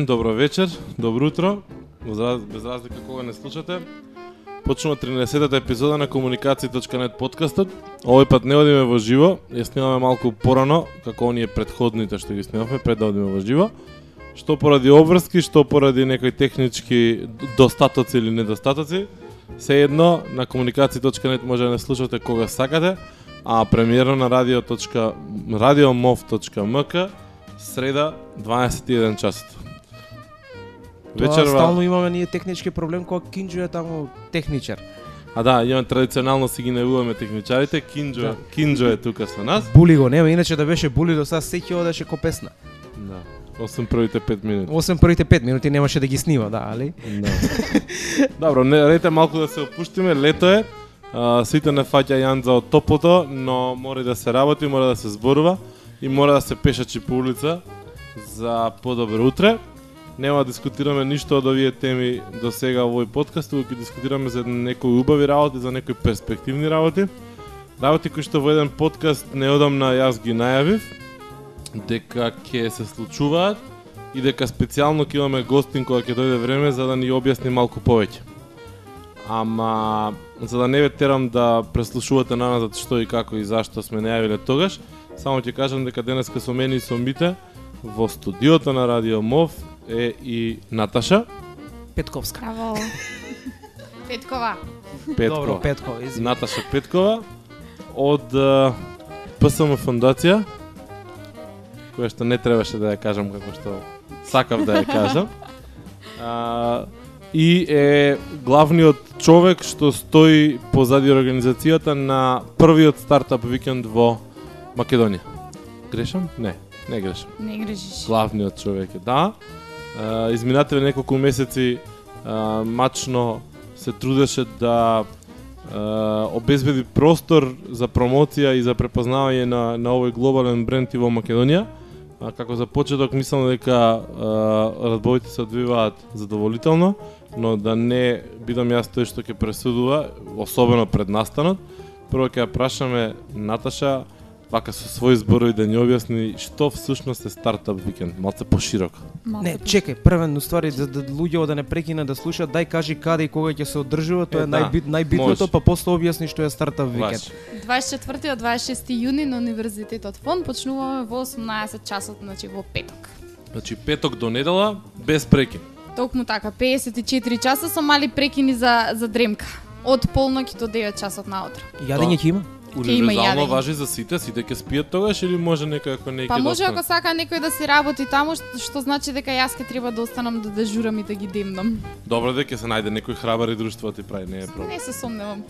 Ден, добро вечер, добро утро. Без разлика кога не слушате. Почнува 13-та епизода на комуникација.нет подкастот. Овој пат не одиме во живо, ја снимаме малку порано, како оние предходните што ги снимавме пред да одиме во живо. Што поради обврски, што поради некои технички достатоци или недостатоци. Се едно на комуникација.нет може да не слушате кога сакате, а премиерно на radio. среда 21 часот. Тоа стално имаме ние технички проблем кога Кинџо е таму техничар. А да, имаме традиционално си ги најуваме техничарите, Кинџо, Да. Кинџо е тука со нас. Були го, нема, иначе да беше були до сега сеќи одеше ко песна. Да. Осем првите 5 минути. Осем првите 5 минути немаше да ги снима, да, али? Да. Добро, не рете малку да се опуштиме, лето е. А, сите не фаќа јанза од топлото, но мора да се работи, мора да се зборува и мора да се пешачи по улица за подобро утре. Нема да дискутираме ништо од овие теми до сега во овој подкаст, туку ќе дискутираме за некои убави работи, за некои перспективни работи. Работи кои што во еден подкаст неодамна јас ги најавив, дека ќе се случуваат и дека специјално ќе имаме гостин кога ќе дојде време за да ни објасни малку повеќе. Ама за да не ве терам да преслушувате на нас што и како и зашто сме најавиле тогаш, само ќе кажам дека денеска со мене и со Мите во студиото на Радио Мов е и Наташа Петковска. Браво. Петкова. Петкова. Добро, Петко, извини. Наташа Петкова од ПСМ фондација која што не требаше да ја кажам како што сакав да ја кажам. А, и е главниот човек што стои позади организацијата на првиот стартап викенд во Македонија. Грешам? Не, не грешам. Не грешиш. главниот човек е, да. Изминативе неколку месеци а, мачно се трудеше да а, обезбеди простор за промоција и за препознавање на, на овој глобален бренд и во Македонија. А, како за почеток мислам дека а, разбовите се одвиваат задоволително, но да не бидам јас тој што ќе пресудува, особено пред настанот. Прво ќе ја прашаме Наташа, вака со своји зборови да ни објасни што всушност е стартап викенд, малце пошироко. Не, чекај, првен уствари да, да луѓето да не прекинат да слушаат, дај кажи каде и кога ќе се одржува, тоа Е, е, да, најбит, најбитното, па после објасни што е стартап викенд. Ваш. 24 од 26 јуни на Универзитетот Фон почнуваме во 18 часот, значи во петок. Значи петок до недела без прекин. Токму така, 54 часа со мали прекини за, за дремка. Од полноќ до 9 часот наутро. Јадење ќе има? Универзално важи за сите, сите ќе спијат тогаш или може некој ако не Па ќе може ако сака некој да си работи таму, што, што значи дека јас ќе треба да останам да дежурам и да ги демнам. Добро дека се најде некој храбар и друштво ти прави, не е проблем. Не се сомневам.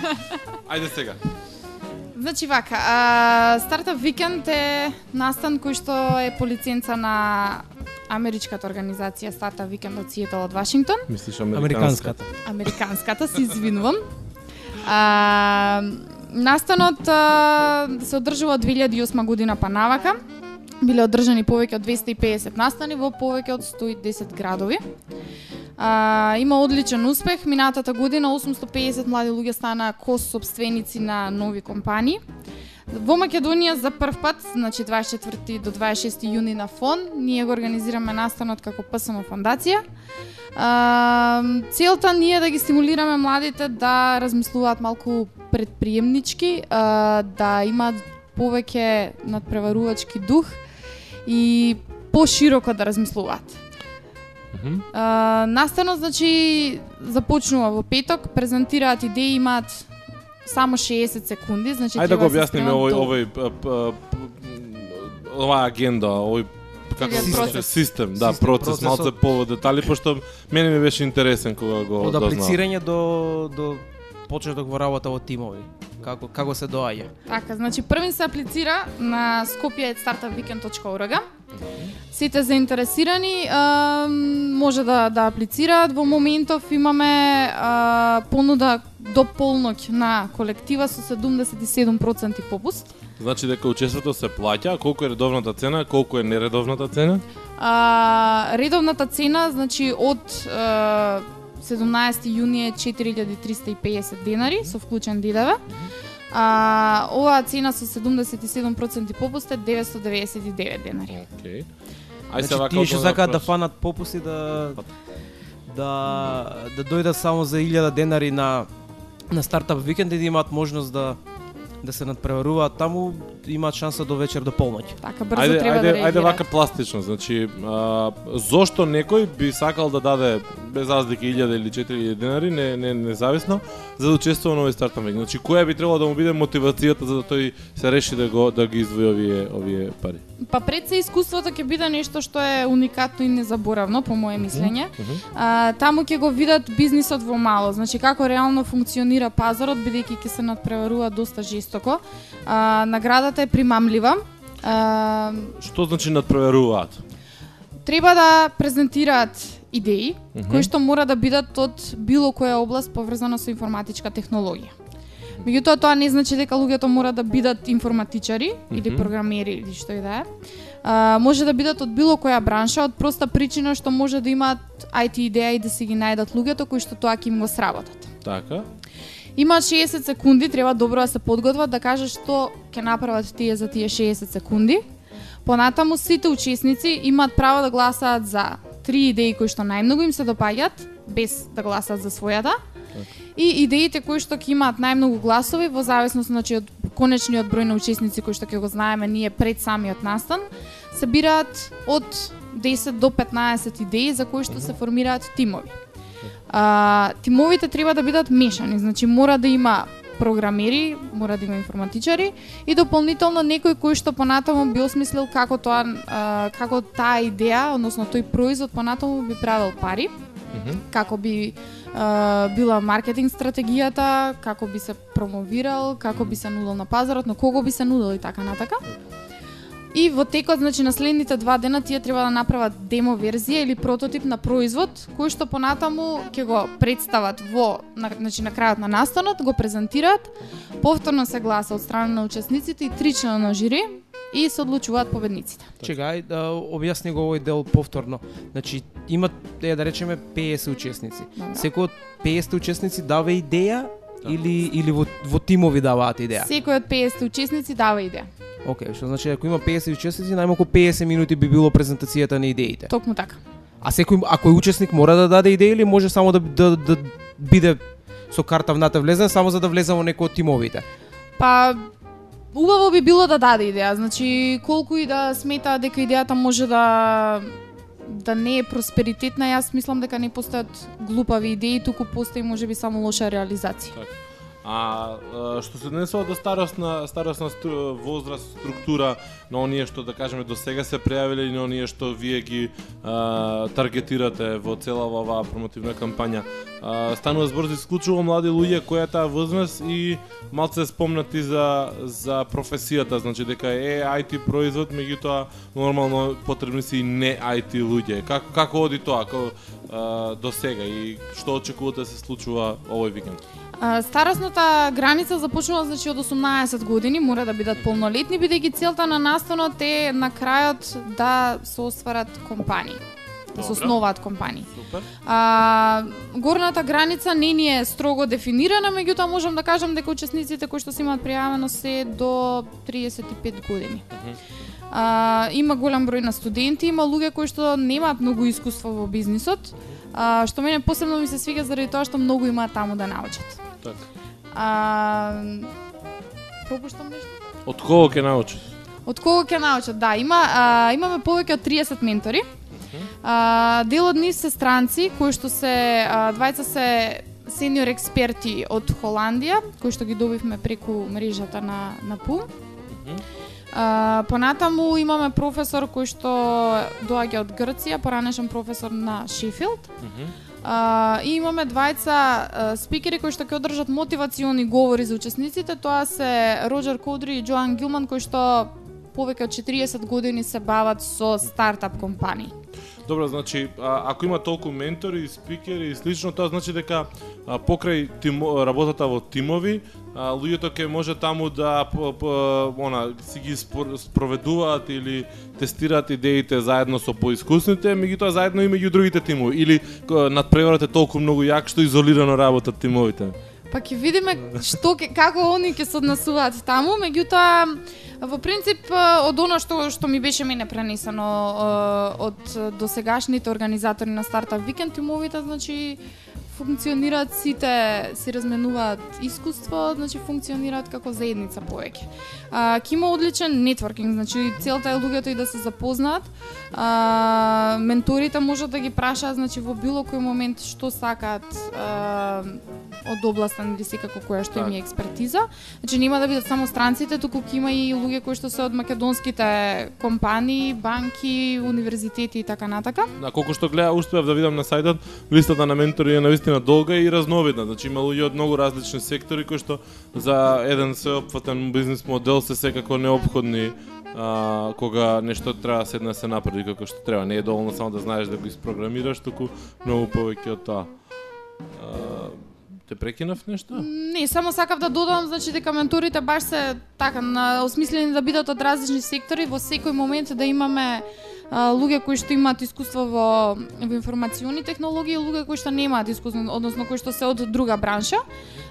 Ајде сега. Значи вака, а, Стартап Викенд е настан кој што е по лиценца на америчката организација Стартап Викенд од Сиетл од Вашингтон. Мислиш Американската. Американската, се извинувам. А, настанот а, се одржува од 2008 година па навака. Биле одржани повеќе од 250 настани во повеќе од 110 градови. А, има одличен успех. Минатата година 850 млади луѓе станаа кос-собственици на нови компании. Во Македонија за прв пат, значи 24 до 26 јуни на фон, ние го организираме настанот како ПСМ фондација. А, целта ни е да ги стимулираме младите да размислуваат малку предприемнички, а, да имаат повеќе надпреварувачки дух и пошироко да размислуваат. Настанот, значи, започнува во петок, презентираат идеи, имаат само 60 секунди, значи Ајде да го се објасниме овој овој оваа агенда, овој како Систем. процес, систем, да, Систем, процес, процесот. малце по детали пошто мене ми беше интересен кога го Од аплицирање до до почеток во работа во тимови. Како како се доаѓа? Така, значи првин се аплицира на skopje.startupweekend.org. Сите заинтересирани а, може да да аплицираат. Во моментов имаме а, понуда до полноќ на колектива со 77% попуст. Значи дека учеството се плаќа, колку е редовната цена, колку е нередовната цена? А, редовната цена, значи од а, 17 јуни е 4350 денари со вклучен ДДВ. А, оваа цена со 77% попуст е 999 денари. Океј. Ај значи, вака тие што сакаат да фанат попуси да да да дојдат само за 1000 денари на на стартап викенд и да имаат можност да да се надпреваруваат таму, имаат шанса до вечер до полноќ. Така брзо Ајде, треба ајде, да реагираат. ајде вака пластично, значи, а, зошто некој би сакал да даде без разлика 1000 или 4000 денари, не, не независно, за да учествува на овој стартап? Значи, која би требало да му биде мотивацијата за да тој се реши да го да ги издвои овие овие пари? Па пред се искуството ќе биде нешто што е уникатно и незаборавно по моje мислење. А, таму ќе го видат бизнисот во мало, значи како реално функционира пазарот бидејќи ќе се надпреварува доста жестоко. А, наградата е примамлива. А, Што значи надпроверуваат? треба да презентираат идеи кои што мора да бидат од било која област поврзана со информатичка технологија. Меѓутоа тоа не значи дека луѓето мора да бидат информатичари или програмери или што и да е. А, може да бидат од било која бранша, од проста причина што може да имаат IT идеја и да си ги најдат луѓето кои што тоа ќе им го сработат. Така. Имаат 60 секунди, треба добро да се подготват да кажат што ќе направат тие за тие 60 секунди. Понатаму сите учесници имаат право да гласаат за три идеи кои што најмногу им се допаѓаат, без да гласаат за својата. И идеите кои што ќе имаат најмногу гласови во зависност значи од конечниот број на учесници кои што ќе го знаеме ние пред самиот настан, се бираат од 10 до 15 идеи за кои што се формираат тимови. А, тимовите треба да бидат мешани, значи мора да има програмери, мора да има информатичари и дополнително некој кој што понатаму би осмислил како тоа а, како таа идеја, односно тој производ понатаму би правил пари, како би а, била маркетинг стратегијата, како би се промовирал, како би се нудел на пазарот, на кого би се нудел и така натака. И во текот, значи на следните два дена тие треба да направат демо верзија или прототип на производ кој што понатаму ќе го представат во на, значи на крајот на настанот, го презентираат, повторно се гласа од страна на учесниците и три члена на жири и се одлучуваат победниците. Чекај да објасни го овој дел повторно. Значи има е да речеме 50 учесници. Добро. Секој од 50 учесници дава идеја или или во во тимови даваат идеја. Секој од 50 учесници дава идеја. Океј, што значи ако има 50 учесници, најмалку 50 минути би било презентацијата на идеите. Токму така. А секој ако е учесник мора да даде идеја или може само да да, да биде со карта внатре влезен само за да влезе во некој од тимовите. Па убаво би било да даде идеја, значи колку и да смета дека идејата може да да не е просперитетна, јас мислам дека не постојат глупави идеи, туку постои можеби само лоша реализација. А а, што се однесува до старосна старосна стру, возраст структура на оние што да кажеме до сега се пријавиле и на оние што вие ги а, таргетирате во цела оваа промотивна кампања. А, станува збор за исклучиво млади луѓе која е таа возраст и малце спомнати за за професијата, значи дека е IT производ, меѓутоа нормално потребни се и не IT луѓе. Како како оди тоа како а, до сега и што очекувате да се случува овој викенд? Старосната граница започнува значи од 18 години, мора да бидат полнолетни, бидејќи целта на настанот е на крајот да се остварат компании, да се основаат компании. Супер. А, горната граница не ни е строго дефинирана, меѓутоа можам да кажам дека учесниците кои што се имаат пријавено се до 35 години. А, има голем број на студенти, има луѓе кои што немаат многу искуство во бизнисот, а, што мене посебно ми се свига заради тоа што многу имаат таму да научат. Така. А, пропуштам нешто? Од кого ќе научиш? Од кого ќе научат? Да, има а, имаме повеќе од 30 ментори. А, дел од нив се странци кои што се а, двајца се сениор експерти од Холандија, кои што ги добивме преку мрежата на на ПУМ. А, понатаму имаме професор кој што доаѓа од Грција, поранешен професор на Шефилд. И имаме двајца спикери кои што ќе одржат мотивациони говори за учесниците. Тоа се Роджер Кодри и Джоан Гилман кои што повеќе од 40 години се бават со стартап компании. Добро, значи, а, ако има толку ментори, спикери и слично, тоа значи дека а, покрај тимо, работата во тимови, а, луѓето ќе може таму да по, по, она, си ги спор, спроведуваат или тестираат идеите заедно со поискусните, меѓутоа заедно и меѓу другите тимови. Или ко- надпреварот е толку многу јак што изолирано работат тимовите. Па ќе видиме што ке, како они ќе се однесуваат таму, меѓутоа Во принцип, од она што што ми беше мене пренесено од досегашните организатори на Стартап Викенд тимовите, значи функционираат сите, се разменуваат искуство, значи функционираат како заедница повеќе. А, ке има одличен нетворкинг, значи целта е луѓето и да се запознаат. А, менторите можат да ги прашаат, значи во било кој момент што сакаат а, од областа или секако која што им е експертиза. Значи нема да бидат само странците, туку ќе има и луѓе кои што се од македонските компании, банки, универзитети и така натака. На колку што гледа, успеав да видам на сајтот, листата на ментори е навистина долга и разновидна. Значи имало и од многу различни сектори кои што за еден сеопфатен бизнес модел се секако необходни а, кога нешто треба да да се направи како што треба. Не е доволно само да знаеш да го испрограмираш, туку многу повеќе од тоа. А, те прекинав нешто? Не, само сакав да додам, значи дека менторите баш се така на осмислени да бидат од различни сектори, во секој момент да имаме луѓе кои што имаат искуство во, во информациони технологии и луѓе кои што немаат искуство, односно кои што се од друга бранша.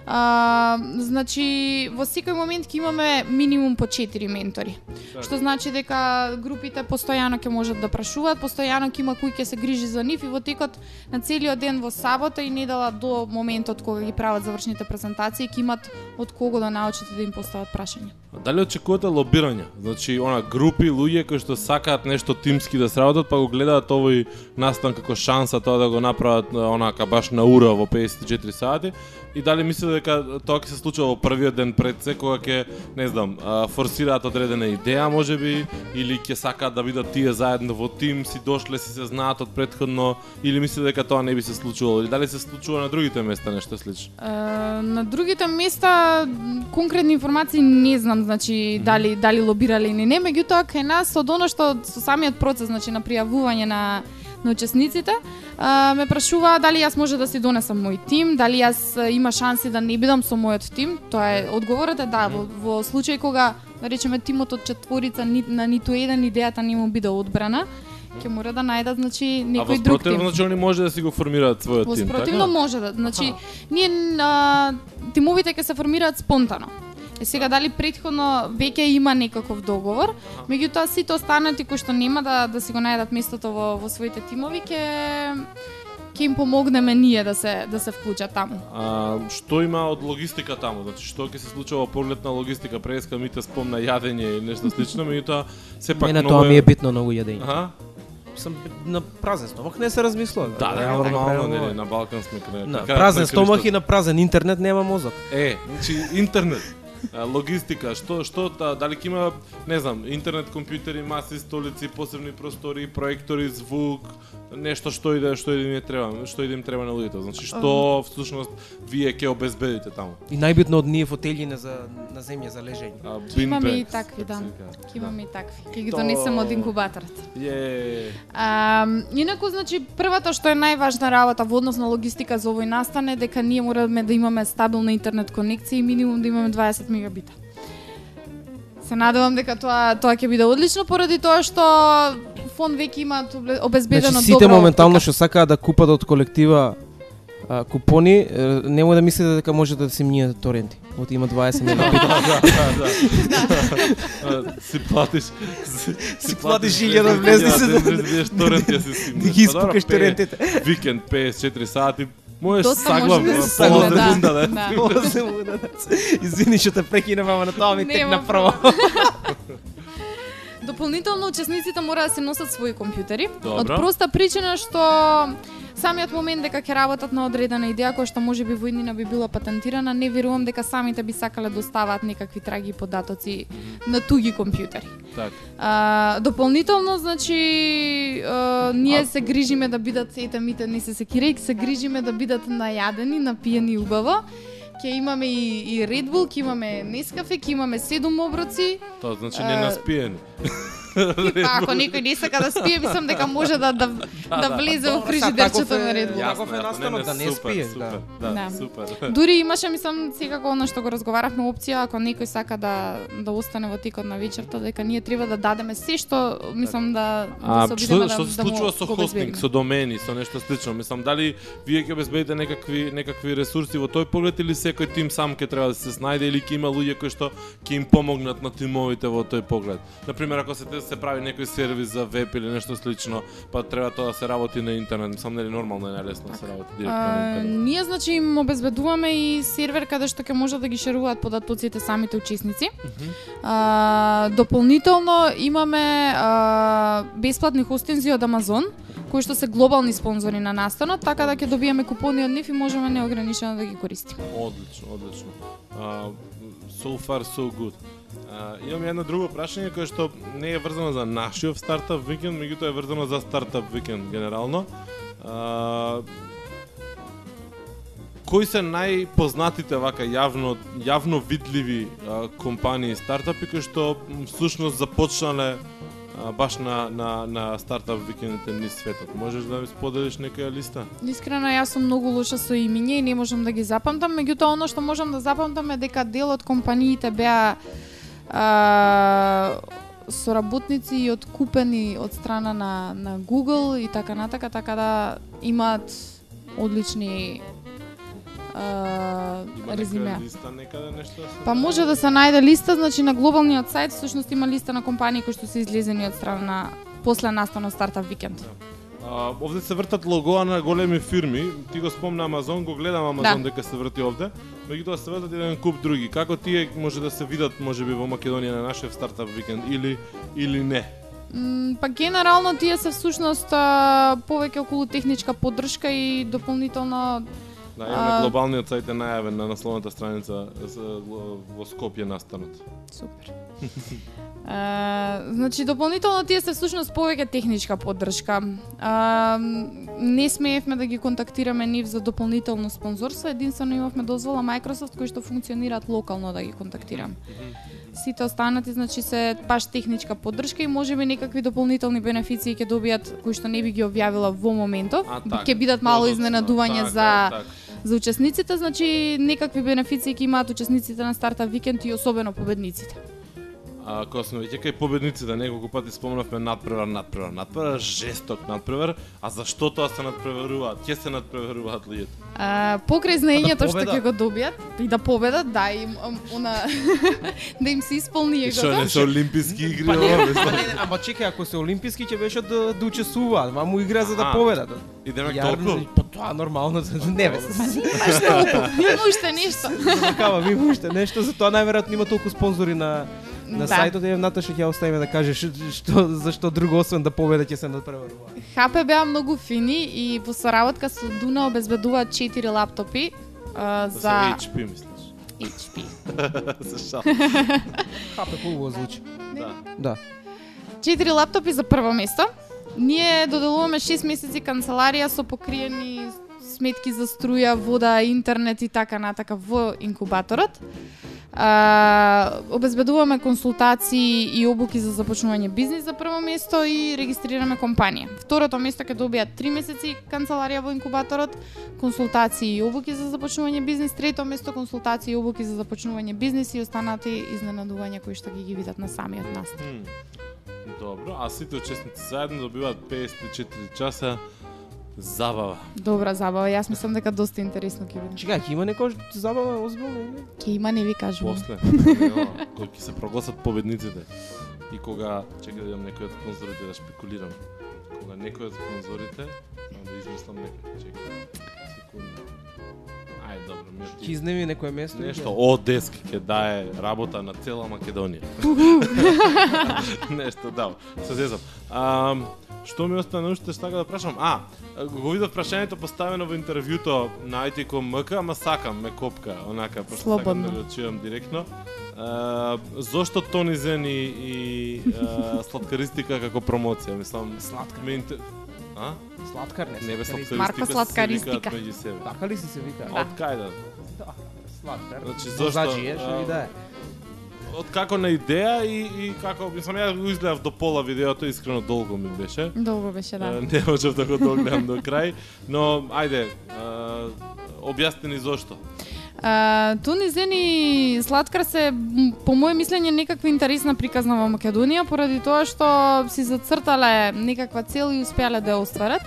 А, значи, во секој момент ќе имаме минимум по 4 ментори. Така. Што значи дека групите постојано ќе можат да прашуваат, постојано ќе има кој ќе се грижи за нив и во текот на целиот ден во сабота и недела до моментот кога ги прават завршните презентации ќе имат од кого да научите да им постават прашања. Дали очекувате лобирање? Значи, она групи луѓе кои што сакаат нешто тимски да сработат, па го гледаат овој настан како шанса тоа да го направат онака баш на ура во 54 сати. И дали мислите дека тоа ќе се случува во првиот ден пред се кога ќе, не знам, форсираат одредена идеја можеби или ќе сакаат да бидат тие заедно во тим, си дошле си се знаат од претходно или мислите дека тоа не би се случувало? Или дали се случува на другите места нешто слично? Е, на другите места конкретни информации не знам, значи дали дали лобирале или не, меѓутоа кај нас од она што со самиот процес, значи на пријавување на на учесниците, а, ме прашуваа дали јас може да си донесам мој тим, дали јас а, има шанси да не бидам со мојот тим. Тоа е одговорот е да, во, во случај кога да речеме тимот од четворица ни, на ниту еден идејата не му биде одбрана, ќе мора да најдат значи А во некој друг тим. значи они може да си го формираат својот Во тим, спротивно така? може да. Значи, ние а, тимовите ќе се формираат спонтано. Е сега дали предходно веќе има некаков договор, меѓутоа сите останати кои што нема да да си го најдат местото во во своите тимови ќе ќе им помогнеме ние да се да се вклучат таму. А, што има од логистика таму? Значи, што ќе се случува во поглед на логистика? Преска ми те спомна јадење и нешто слично, меѓутоа сепак Мене тоа ми е битно многу јадење. Аха. Сам на празен стомах не се размислува. Да, да, Реално нормално, го нели, правам. на Балкан сме крај. На празен кривиштото. и на празен интернет нема мозок. Е, значи интернет, логистика, што што та, дали ќе има, не знам, интернет компјутери, маси, столици, посебни простори, проектори, звук, нешто што иде, што иде не треба, што иде им треба на луѓето. Значи што всушност вие ќе обезбедите таму? И најбитно од ние фотели на за на земја за лежење. Ќе имаме и такви, да. Ќе имаме и такви. Ќе ги донесеме од инкубаторот. Е, А, инаку, значи, првата што е најважна работа во однос на логистика за овој настан е дека ние мораме да имаме стабилна интернет конекција и минимум да имаме 20 мегабита. Се надевам дека тоа тоа ќе биде одлично поради тоа што фон веќе имаат обле- обезбедено Значи сите добра моментално што сакаат да купат од колектива а, купони, е, немој да мислите дека можете да си мниете торенти. Вот има 20 мегабита. да, да, да. Си платиш си, Си платиш 1000 влезни се да- да бидеш торент ја си симнеш. Ти ги Па добро, испукаш пе- торентите. Викенд 54 сати. Можеш Доста саглав, може да да се полна саглав, да. секунда, да. Да. Воземо да Извини што те прекинав, ама на тоа ми текна прво. Дополнително учесниците мора да се носат своји компјутери. Од проста причина што самиот момент дека ќе работат на одредена идеја која што може би во иднина би била патентирана, не верувам дека самите би сакале да оставаат некакви траги податоци на туги компјутери. Така. А, дополнително, значи, а, ние се грижиме да бидат, ете мите не се секирајќи, се грижиме да бидат најадени, напиени убаво. Ќе имаме и, и Red Bull, ќе имаме Nescafe, ќе имаме седум оброци. Тоа значи не А, Па ако некој не сака да спие, мислам дека може да да, да влезе во фрижидерчето на Red Bull. Таков е настанот, да не спие, Супер, да. да, Да. супер. Дури имаше, мислам, секако оно што го разговаравме опција, ако некој сака да да остане во текот на вечерта, дека ние треба да дадеме се што мислам да А да се што обидеме што да, се да му случува со хостинг, со домени, со нешто слично? Мислам дали вие ќе обезбедите некакви некакви ресурси во тој поглед или секој тим сам ќе треба да се снајде или ќе има луѓе кои што ќе им помогнат на тимовите во тој поглед? На пример, ако се се прави некој сервис за веб или нешто слично, па треба тоа да се работи на интернет. Мислам нели нормално е најлесно да се работи директно на интернет. ние значи им обезбедуваме и сервер каде што ќе може да ги шеруваат податоците самите учесници. А, дополнително имаме а, бесплатни хостинзи од Амазон, кои што се глобални спонзори на настанот, така да ќе добиеме купони од нив и можеме неограничено да ги користиме. Одлично, одлично. Uh, so far so good. Uh, имам едно друго прашање кое што не е врзано за нашиот стартап викенд, меѓутоа е врзано за стартап викенд генерално. А, кои се најпознатите вака јавно јавно видливи а, компании стартапи кои што всушност започнале а, баш на на на стартап викендите низ светот. Можеш да ми споделиш некоја листа? Искрено, јас сум многу лоша со имиња и не можам да ги запамтам, меѓутоа оно што можам да запамтам е дека дел од компаниите беа а, соработници и откупени од страна на, на Google и така натака, така да имаат одлични а, резиме. листа некаде нешто? да се Па може да се најде листа, значи на глобалниот сајт всушност има листа на компании кои што се излезени од страна на после настанот стартап викенд. А, овде се вртат логоа на големи фирми. Ти го спомна Амазон, го гледам Амазон Да. дека се врти овде. Меѓутоа се вртат еден куп други. Како тие може да се видат можеби во Македонија на нашиот стартап викенд или или не? Па генерално тие се всушност повеќе околу техничка поддршка и дополнително Да, имаме А- глобалниот сајт е најавен на насловната страница за- во Скопје настанот. супер. Значи дополнително тие се всушност повеќе техничка поддршка. А, не смеевме да ги контактираме нив за дополнително спонзорство, единствено имавме дозвола Microsoft кои што функционираат локално да ги контактирам. Сите останати значи се баш техничка поддршка и можеби некакви дополнителни бенефиции ќе добијат кои што не би ги објавила во моментов. Така. Ќе бидат мало изненадување така, за така. за учесниците, значи некакви бенефиции ќе имаат учесниците на стартап викенд и особено победниците. А, кога сме веќе кај победниците, неколку пати спомнавме надпревар, надпревар, надпревар, жесток надпревар, а зашто тоа се надпреваруваат? Ќе се надпреваруваат луѓето? А, покрај знаењето Да што ќе го добијат и да победат, да им она да им се исполни И што егото. не се олимписки игри Па не, ова, па не, ама чекај, ако се олимписки ќе беше да, да учествуваат, ма му игра за да победат. И демек Ја, толку? Па тоа нормално, не бе. Има уште нешто. Такава, ми уште нешто, за тоа најверојатно има толку спонзори на на Да. сајтот и Наташа ќе ја оставиме да каже што зашто друго освен да победа ќе се надпреварува. ХП беа многу фини и во соработка со Дуна обезбедуваат 4 лаптопи а, Да се за HP, мислиш? HP. се шал. Хапе хубаво звучи. Да. Да. 4 лаптопи за прво место. Ние доделуваме 6 месеци канцеларија со покриени сметки за струја, вода, интернет и така натака во инкубаторот. А, обезбедуваме консултации и обуки за започнување бизнис за прво место и регистрираме компанија. Второто место ќе добијат 3 месеци канцеларија во инкубаторот, консултации и обуки за започнување бизнис, трето место консултации и обуки за започнување бизнис и останати изненадувања кои што ги ги видат на самиот настан. Добро, а сите учесници заедно добиваат 54 часа забава. Добра забава, јас мислам дека доста интересно ќе биде. Чекај, ќе има некој забава озбилно или? Ќе има, не ви кажувам. После, кога ќе се прогласат победниците и кога, чекај да имам некој од спонзорите да шпекулирам. Кога некој од спонзорите, да измислам некој, чекај, секунда. Добро, ми Ќе ти изнеми некое место? Нешто о деск ќе дае работа на цела Македонија. Нешто да. Се зезам. А, што ми остана уште што да прашам? А, го видов прашањето поставено во интервјуто на IT.com МК, ама сакам ме копка, онака, пошто сакам Слободно. да го чујам директно. А, зошто тонизен и, и а, сладкаристика како промоција? Мислам, Сладка. Ме интер... А? Сладкар не. Бе сладкар. сладкаристика, Марко се Сладкаристика. Така ли си се вика? Од кај да? Да, Сладкар. Значи, зошто, што ви да е. од како на идеја и, и како, мислам, ја го изгледав до пола видеото, искрено долго ми беше. Долго беше, да. Не можев да го догледам до крај, но ајде, а, објасни ни зошто. А, Туни Зени Сладкар се, по моje мислење, некаква интересна приказна во Македонија, поради тоа што си зацртале некаква цел и успеале да ја остварат.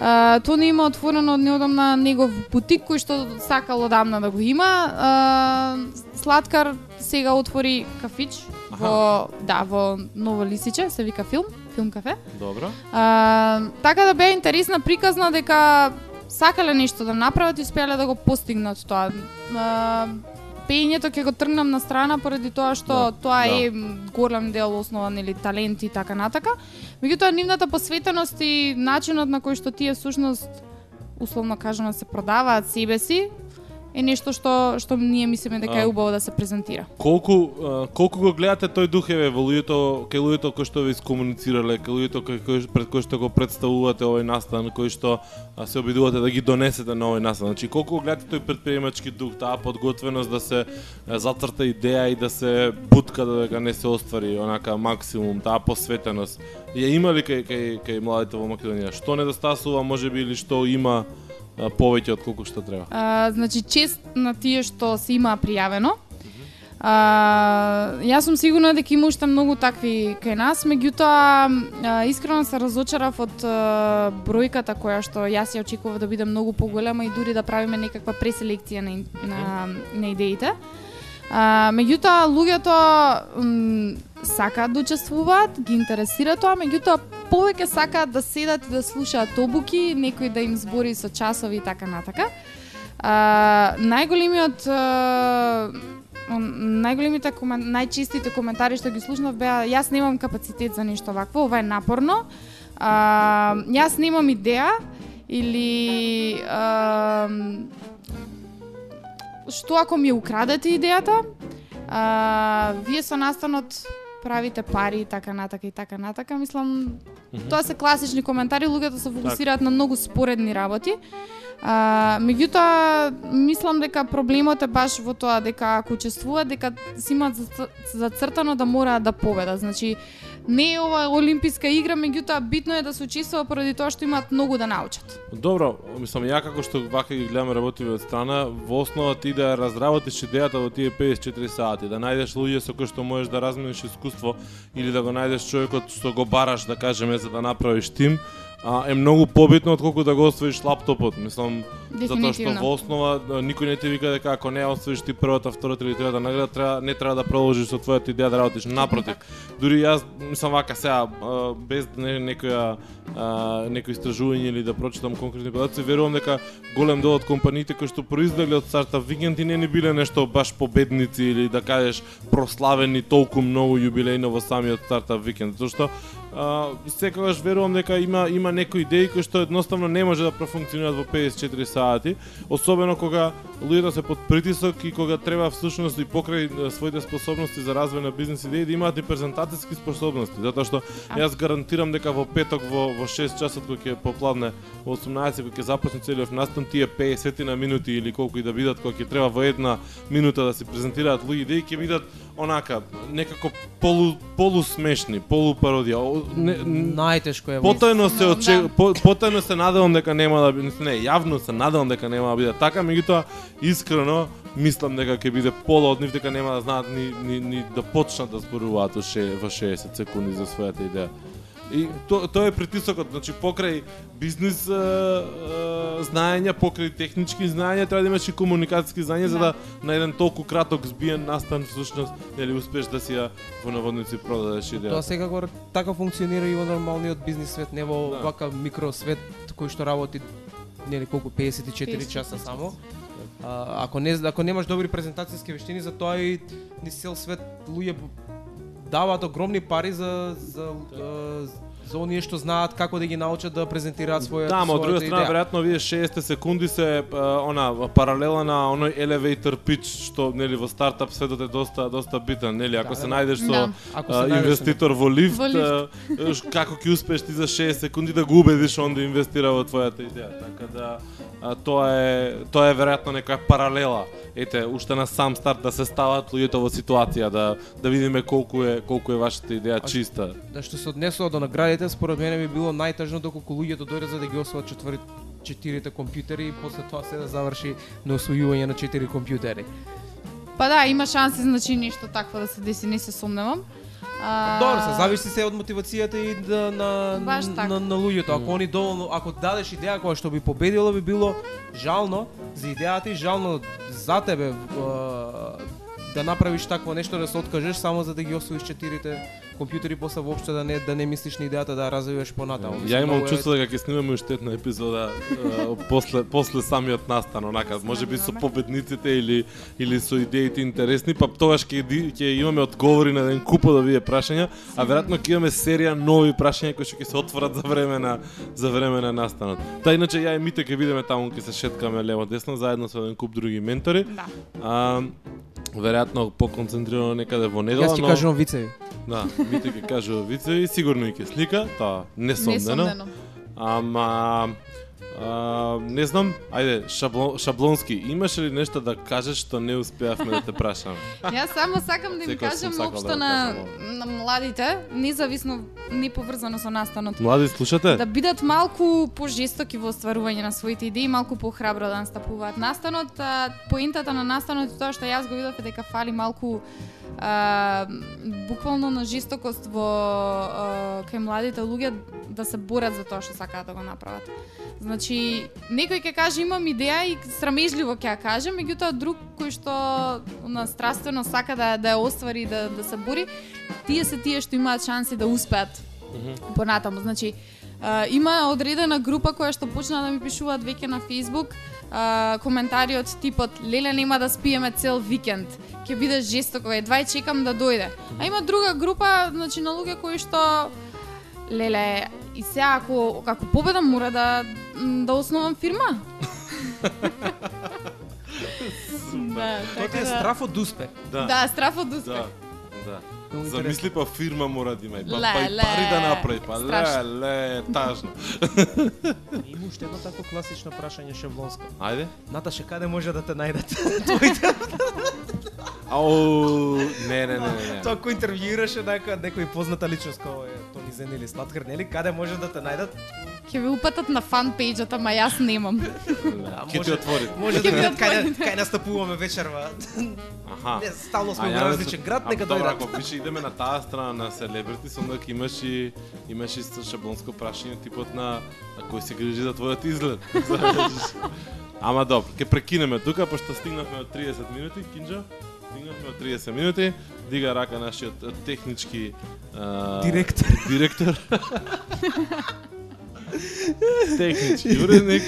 А, Тони има отворено од неодамна негов бутик кој што сакал одамна да го има. А, Сладкар сега отвори кафич во да во Ново Лисиче, се вика филм, филм кафе. Добро. А, така да беа интересна приказна дека сакале нешто да направат и успеале да го постигнат тоа. А, пеењето ќе го тргнам на страна поради тоа што Да, тоа да. е голем дел основа нели талент и така натака. Меѓутоа нивната посветеност и начинот на кој што тие всушност условно кажано се продаваат себе си е нешто што што ние мислиме дека е убаво да се презентира. Колку а, колку го гледате тој дух еве во луѓето, кај луѓето кои што ве искомуницирале, кај луѓето кои, кои пред кои што го представувате овој настан, кои што а, се обидувате да ги донесете на овој настан. Значи колку го гледате тој предприемачки дух, таа подготвеност да се а, зацрта идеја и да се бутка да дека не се оствари онака максимум, таа посветеност. Ја има ли кај кај кај младите во Македонија? Што недостасува можеби или што има повеќе од колку што треба? А, значи чест на тие што се има пријавено. А, јас сум сигурна дека има уште многу такви кај нас, меѓутоа а, искрено се разочарав од а, бројката која што јас ја очекував да биде многу поголема и дури да правиме некаква преселекција на, на, на идеите. А, меѓутоа луѓето сакаат да учествуваат, ги интересира тоа, меѓутоа повеќе сакаат да седат и да слушаат обуки, некој да им збори со часови и така натака. А, најголемиот а, најголемите комен... најчистите коментари што ги слушнав беа јас немам капацитет за нешто вакво, ова е напорно. А, јас немам идеја или а, што ако ми украдете идејата? А, вие со настанот правите пари и така натака и така натака, мислам тоа се класични коментари, луѓето се фокусираат на многу споредни работи. А, меѓутоа, мислам дека проблемот е баш во тоа дека ако учествуваат, дека си имаат зац- зацртано да мораат да победат. Значи, не е ова олимписка игра, меѓутоа битно е да се учествува поради тоа што имаат многу да научат. Добро, мислам ја како што вака ги гледаме работиве од страна, во основа ти да разработиш идејата во тие 54 сати, да најдеш луѓе со кои што можеш да размениш искуство или да го најдеш човекот што го бараш, да кажеме, за да направиш тим, а, е многу побитно отколку да го освоиш лаптопот. Мислам, затоа што во основа никој не ти вика дека ако не освоиш ти првата, втората или третата награда, треба не треба да продолжиш со твојата идеја да работиш. Напротив, дури јас мислам вака сега без не, некоја некој истражување или да прочитам конкретни податоци, верувам дека голем дел од компаниите кои што произлегле од стартап викенд и не ни биле нешто баш победници или да кажеш прославени толку многу јубилејно во самиот стартап викенд, затоа што а, секогаш верувам дека има има некои идеи кои што едноставно не може да профункционираат во 54 сати, особено кога луѓето се под притисок и кога треба всушност и покрај своите способности за развој на бизнес идеи да имаат и презентацијски способности, затоа што јас гарантирам дека во петок во во 6 часот кога ќе попладне во 18 кога ќе започне целиот настан тие 50 на минути или колку и да бидат кога ќе треба во една минута да се презентираат луѓе идеи ќе бидат онака некако полу полу смешни, полу пародија. Не, Најтешко е. во- Потајно се Да. оче, по, потајно се надевам дека нема да биде, не, јавно се надевам дека нема да биде така, меѓутоа искрено мислам дека ќе биде пола од нив дека нема да знаат ни, ни, ни да почнат да зборуваат во 60 секунди за својата идеја. И то, тоа е притисокот, значи покрај бизнис е, е, знаења, покрај технички знаења, треба да имаш и комуникацијски знаења за да на еден толку краток збиен настан всушност нели успеш да си ја во наводници продадеш идеја. Тоа секако така функционира и во нормалниот бизнис свет, не во Да. вака микросвет кој што работи нели колку 54 54 часа само. А, ако не ако немаш добри презентацијски вештини, за тоа и ни цел свет луѓе даваат огромни пари за за а, за оние што знаат како да ги научат да презентираат своја Да, од друга страна, веројатно овие 60 секунди се а, она паралела на оној elevator pitch што нели во стартап светот е доста доста битен, нели? Ако Да, се да. најдеш со Да. Најдеш со инвеститор во лифт, Во лифт. како ќе успееш ти за 60 секунди да го убедиш он да инвестира во твојата идеја. Така да а, тоа е тоа е веројатно некоја паралела. Ете, уште на сам старт да се стават луѓето во ситуација да да видиме колку е колку е вашата идеја чиста. Да што се однесува до наградите, според мене би било најтажно доколку луѓето дојдат за да ги освојат четврти четирите компјутери и после тоа се да заврши на освојување на четири компјутери. Па да, има шанси, значи нешто такво да се деси, не се сумневам. А, Добро, се зависи се од мотивацијата и да, на, Баш така. на, на луѓето. Ако они доволно, ако дадеш идеја која што би победила, би било жално за идејата и жално за тебе да направиш такво нешто да се откажеш само за да ги освоиш четирите компјутери после воопшто да не да не мислиш на идејата да ја развиваш понатаму. Ја имам чувство дека ќе снимаме уште една епизода после после самиот настан, онака, може би со победниците или или со идеите интересни, па тогаш ќе ќе имаме одговори на еден куп од овие прашања, а веројатно ќе имаме серија нови прашања кои што ќе се отворат за време на за време на настанот. Та иначе ја и Мите ќе видиме таму ќе се шеткаме лево десно заедно со еден куп други ментори. Да. А, веројатно поконцентрирано некаде во недела, Јас ќе но кажувам вицеви. да, Мите ќе кажува вицеви, сигурно и ќе слика, тоа несомнено. Несомнено. Ама а, не знам, ајде, шаблон, шаблонски, имаш ли нешто да кажеш што не успеавме да те прашаме? Јас само сакам да им сум кажам општо да на, на младите, независно не поврзано со настанот. Млади, слушате? Да бидат малку пожестоки во остварување на своите идеи, малку похрабро да настапуваат настанот. А, Поентата на настанот е тоа што јас го видов е дека фали малку а, буквално на жестокост во а, кај младите луѓе да се борат за тоа што сакаат да го направат. Значи, некој ќе каже имам идеја и срамежливо ќе ја каже, меѓутоа друг кој што на страствено сака да да ја оствари да да се бори, тие се тие што имаат шанси да успеат понатаму. Значи, а, има одредена група која што почна да ми пишуваат веќе на Facebook а, коментари од типот Леле нема да спиеме цел викенд. Ќе биде жестоко, едва и чекам да дојде. А има друга група, значи на луѓе кои што Леле, и сега ако ако победам мора да да основам фирма. да, Тоа ти е да. страф од успех. Да. Да, страф од успех. Да. Да. Замисли па фирма мора да има, и па, Ле, па и ле, пари да направи, па ле, ле, тажно. Има уште едно такво класично прашање шаблонско. Ајде. Наташа, каде може да те најдат? Ау, не, не, не, не. Тоа кој интервјуираше нека некој позната личност како е Тони Зен или Слаткар, нели? Каде може да те најдат? Ќе ви упатат на фан пејџот, ама јас немам. Да, Ќе ти може- отвори. Може Ќе да видат кај, кај настапуваме вечерва. Аха. Не, стално сме во различен град, нека добро, дојдат. ако више идеме на таа страна на селебритис, онда ќе имаш и имаш и шаблонско прашање типот на на кој се грижи за твојот изглед. Ама добро, ќе прекинеме тука пошто стигнавме од 30 минути, Кинџо. Стигнавме од 30 минути. Дига рака нашиот технички а, Директор. Директор. технички уредник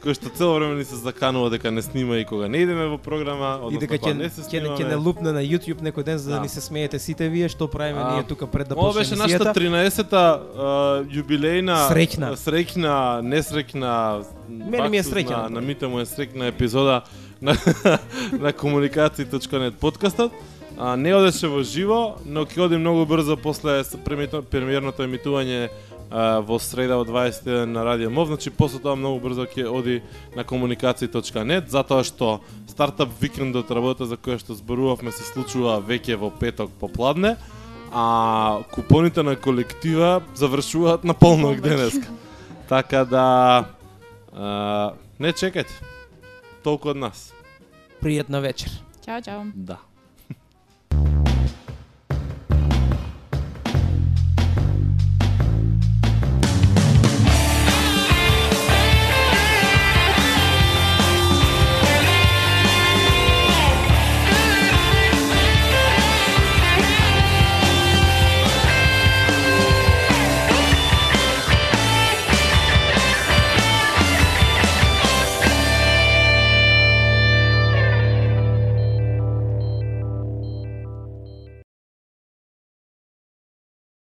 кој што цело време ни се заканува дека не снима и кога не идеме во програма, И односно дека кога ќе не се снимаме. ќе не лупне на YouTube некој ден за да Да. ни се смеете сите вие што правиме А, ние тука пред да Ова почне беше нашата емисијата. 13-та а, јубилејна Среќна. среќна, несреќна Мене ми е среќна. На, на Мите му е среќна епизода на на комуникација.нет подкастот. А, не одеше во живо, но ќе оди многу брзо после премиерното емитување а, во среда во 21 на Радио Мов, значи после тоа многу брзо ќе оди на комуникација.нет, затоа што стартап викендот работа за која што зборувавме се случува веќе во петок попладне, а купоните на колектива завршуваат на полнок Полнок. денеска. Така да а, не чекајте. Толку од нас. Пријатна вечер. Чао, чао. Да.